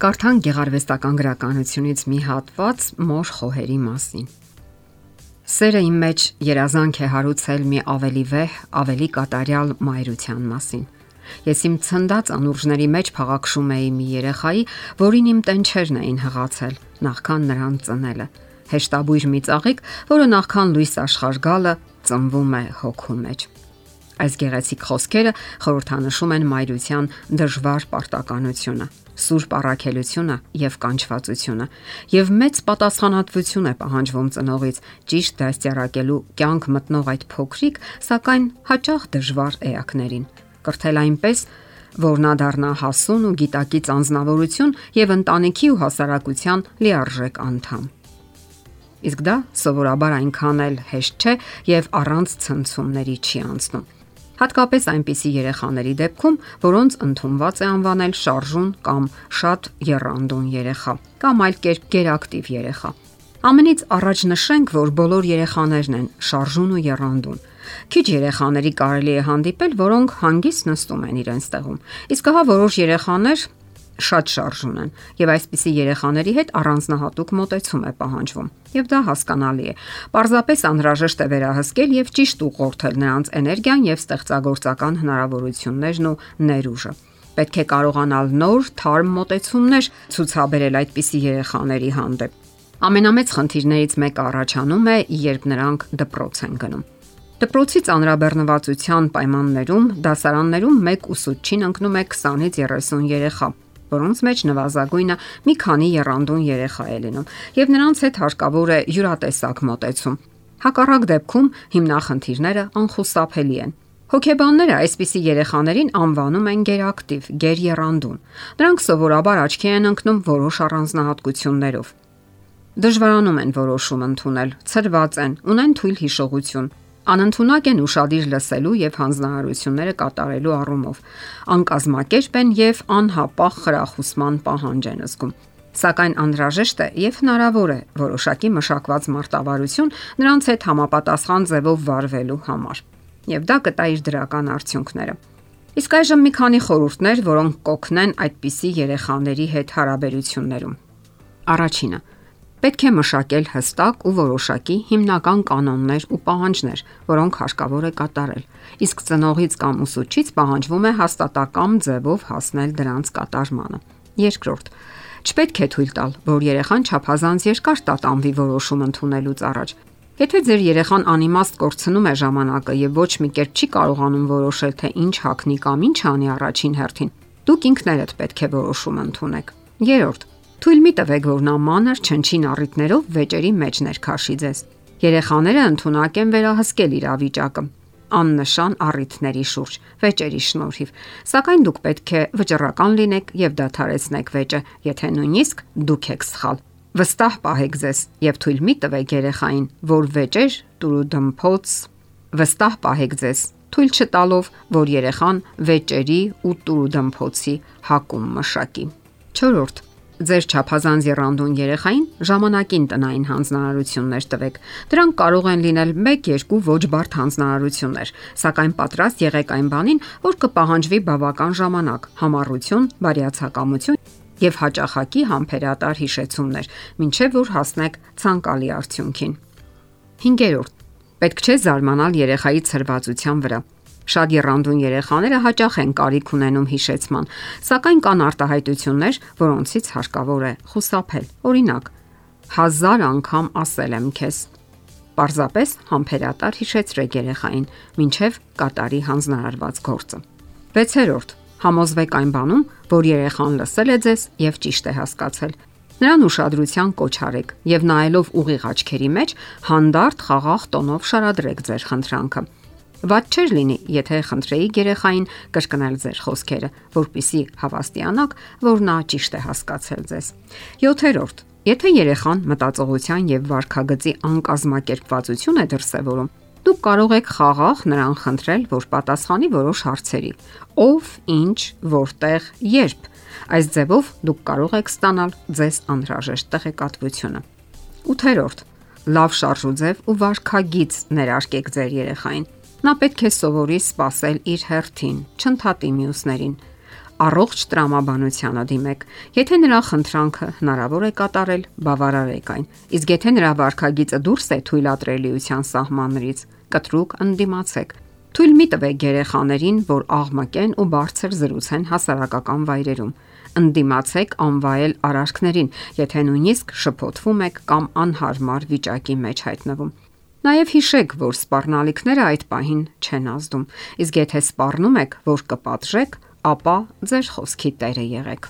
Կարդան գեղարվեստական գրականությունից մի հատված մոր խոհերի մասին։ Սերը իմ մեջ երազանք է հարուցել մի ավելի վեհ, ավելի կատարյալ մայրության մասին։ Ես իմ ցնդած անուրջների մեջ փաղաքշում էի մի երեխայի, որին իմ տենչերն էին հղացել, նախքան նրան ծնելը։ Հեշտաբույր մի ծաղիկ, որը նախքան լույս աշխարհ գալը ծնվում է հոգու մեջ։ Այս գեղեցիկ խոսքերը խորհրդանշում են մայրության դժվար պարտականությունը սուրբ առաքելությունը եւ կանչվածությունը եւ մեծ պատասխանատվություն է պահանջվում ծնողից ճիշտ դաստիարակելու կյանք մտնող այդ փոքրիկ, սակայն հաճախ դժվար էակներին։ Կրթել այնպես, որ նա դառնա հասուն ու գիտակից անznավորություն եւ ընտանիքի ու հասարակության լիարժեք անդամ։ Իսկ դա սովորաբար այնքան էլ հեշտ չէ եւ առանց ցնցումների չի անցնում հատկապես այնպիսի երեխաների դեպքում, որոնց ընդունված է անվանել շարժուն կամ շատ երանդուն երեխա կամ այլ կերպ գերակտիվ երեխա։ Ամենից առաջ նշենք, որ բոլոր երեխաներն են շարժուն ու երանդուն։ Քիչ երեխաների կարելի է հանդիպել, որոնք հանգիստ նստում են իրենց տեղում։ Իսկ հա որոշ երեխաներ շատ շարժուն են եւ այսպիսի երեխաների հետ առանձնահատուկ մոտեցում է պահանջվում եւ դա հասկանալի է պարզապես անհրաժեշտ է վերահսկել եւ ճիշտ ուղղորդել նրանց էներգիան եւ ստեղծագործական հնարավորություններն ու ներուժը պետք է կարողանալ նոր թարմ մոտեցումներ ցուցաբերել այդպիսի երեխաների հանդեպ ամենամեծ խնդիրներից մեկը առաջանում է երբ նրանք դպրոց են գնում Դպրոցի ծանրաբեռնվածության պայմաններում դասարաններում մեկ ուսուցչին ընկնում է 20-ից 30 երեխա, որոնց մեջ նվազագույնը մի քանի երանդուն երեխա է լինում, եւ նրանց հետ հարկավոր է յուրատեսակ մոտեցում։ Հակառակ դեպքում հիմնախնդիրները անխուսափելի են։ Հոգեբանները այսպիսի երեխաներին անվանում են գերակտիվ, գերերանդուն։ Նրանք սովորաբար աչքի են ընկնում որոշ առանձնահատկություններով։ Դժվարանում են որոշում ընդունել, ծրված են, ունեն թույլ հիշողություն, անընդունակ են ուրشادիր լսելու եւ հանձնարարությունները կատարելու առումով, անկազմակերպ են եւ անհապաղ խրախուսման պահանջ են զգում։ Սակայն անհրաժեշտ է եւ հնարավոր է որոշակի մշակված մարտավարություն նրանց հետ համապատասխան ձևով վարվելու համար։ Եվ դա կտա իր դրական արդյունքները։ Իսկ այժմ մի քանի խորհուրդներ, որոնք կօգնեն այդպիսի երեխաների հետ հարաբերություններում։ Առաջինը՝ Պետք է մշակել հստակ ու որոշակի հիմնական կանոններ ու պահանջներ, որոնք հարկավոր է կատարել։ Իսկ ծնողից կամ ուսուցչից պահանջվում է հաստատակամ ձևով հասնել դրանց կատարմանը։ Երկրորդ, չպետք է թույլ տալ, որ երեխան չափազանց երկար տատանվի որոշում ընդունելուց առաջ։ Եթե ձեր երեխան անիմաստ կորցնում է ժամանակը եւ ոչ մի կերպ չի կարողանում որոշել, թե ինչ հակնի կամ ինչ անի առաջին հերթին, դուք ինքներդ պետք է որոշում ընդունեք։ Երորդ, Թույլ մի տվեք, որ նա մանր չնչին առիթներով վեճերի մեջ ներքաշի ձեզ։ Երեխաները ընդունակ են վերահսկել իրավիճակը աննշան առիթների շուրջ վեճերի շնորհիվ։ Սակայն դուք պետք է վճռական լինեք եւ դադարեցնեք վեճը, եթե նույնիսկ դուք եք սխալ։ Վստահ պահեք ձեզ եւ թույլ մի տվեք երեխային, որ վեճեր տուրու դմփոց վստահ պահեք ձեզ, թույլ չտալով, որ երեխան վեճերի ու տուրու դմփոցի հակում մշակի։ 4 Ձեր ճափազանց երանդուն երեխային ժամանակին տնային հանձնարարություններ տվեք։ Դրանք կարող են լինել 1-2 ոչ բարդ հանձնարարություններ, սակայն պատրաստ եղեք այն բանին, որ կպահանջվի բավական ժամանակ, համառություն, բարյացակամություն եւ հաճախակի համբերատար հիշեցումներ, ինչեւ որ հասնեք ցանկալի արդյունքին։ 5. Պետք չէ զարմանալ երեխայի ցրվածության վրա Շատ երանդուն երեխաները հաճախ են կարիք ունենում հիշեցման, սակայն կան արտահայտություններ, որոնցից հարկավոր է խուսափել։ Օրինակ, հազար անգամ ասել եմ քեզ։ Պարզապես համբերատար հիշեցրեք երեխային, ինչև կատարի հանձնարարված գործը։ 6. Համոզվեք այն բանում, որ երեխան լսել է ձեզ եւ ճիշտ է հասկացել։ Նրան ուշադրության կոչ արեք եւ նայելով ուղիղ աչքերի մեջ հանդարտ խաղաղ տոնով շարադրեք ձեր խնդրանքը։ Ված չէր լինի, եթե խնդրեի երեխային կրկնել ձեր խոսքերը, որpիսի հավաստիանաք, որ նա ճիշտ է հասկացել ձեզ։ 7. Եթե երեխան մտածողության եւ վարքագծի անկազմակերպվածություն է դրսևորում, դուք կարող եք խաղաղ նրան խնդրել, որ պատասխանի որոշ հարցերի. ով, ինչ, որտեղ, երբ։ Այս ձևով դուք կարող եք ստանալ ձեզ անհրաժեշտ տեղեկատվությունը։ 8. Լավ շարժուձև ու վարքագիծ ներարկեք ձեր երեխային Նա պետք է սովորի սпасել իր հերթին, չընդհատի մյուսներին։ Առողջ տրամաբանությանը դիմեք։ Եթե նրա խնդրանքը հնարավոր է կատարել, բավարարեք այն։ Իսկ եթե նրա վարքագիծը դուրս է թույլատրելիության սահմաններից, կտրուկ ընդդիմացեք։ Թույլ մի տվեք երեխաներին, որ աղմկեն ու բարձր զրուցեն հասարակական վայրերում ընդդիմացեք անվայել արարքներին, եթե նույնիսկ շփոթվում եք կամ անհարմար վիճակի մեջ հայտնվում։ Նաև հիշեք, որ սպառնալիքները այդ պահին չեն ազդում։ Իսկ եթե սպառնում եք, որ կպատժեք, ապա ձեր խոսքի տերը եղեք։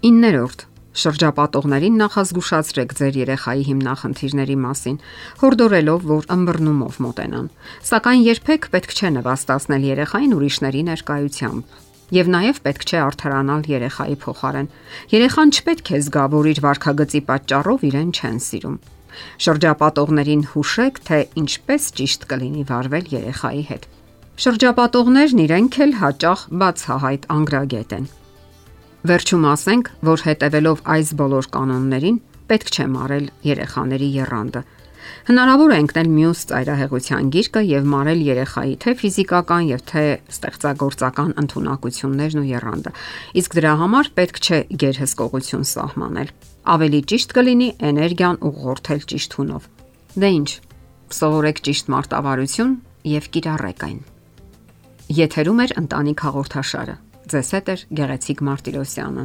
9-րդ Շրջապատողներին նախազգուշացրեք ձեր երեխայի հիմնախնդիրների մասին, հորդորելով, որ ըմբռնումով մոտենան։ Սակայն երբեք պետք չէ նվաստացնել երեխային ուրիշների ներկայությամբ։ Եվ նաև պետք չէ արդարանալ երեխայի փոխարեն։ Երեխան չպետք է զգա, որ իր վարքագծի պատճառով իրեն չեն սիրում։ Շրջապատողներին հուշեք, թե ինչպես ճիշտ կլինի վարվել երեխայի հետ։ Շրջապատողներն իրենք էլ հաճախ բացահայտ անգրագետ են։ Վերջում ասենք, որ հետևելով այս բոլոր կանոններին պետք չէ մարել երեխաների երանդը։ Հնարավոր է ընկնել մյուս ծայրահեղության գիրկը եւ մարել երեխայի թե ֆիզիկական եւ թե ստեղծագործական ընտունակություններն ու երանդը։ Իսկ դրա համար պետք չէ գերհսկողություն սահմանել։ Ավելի ճիշտ կլինի էներգիան ուղղորդել ճիշտ հունով։ Դե ի՞նչ։ Սովորեք ճիշտ մարտավարություն եւ կիրառեք այն։ Եթերում է ընտանիք հաղորդաշարը։ Ձեզ հետ է Գեղեցիկ Մարտիրոսյանը։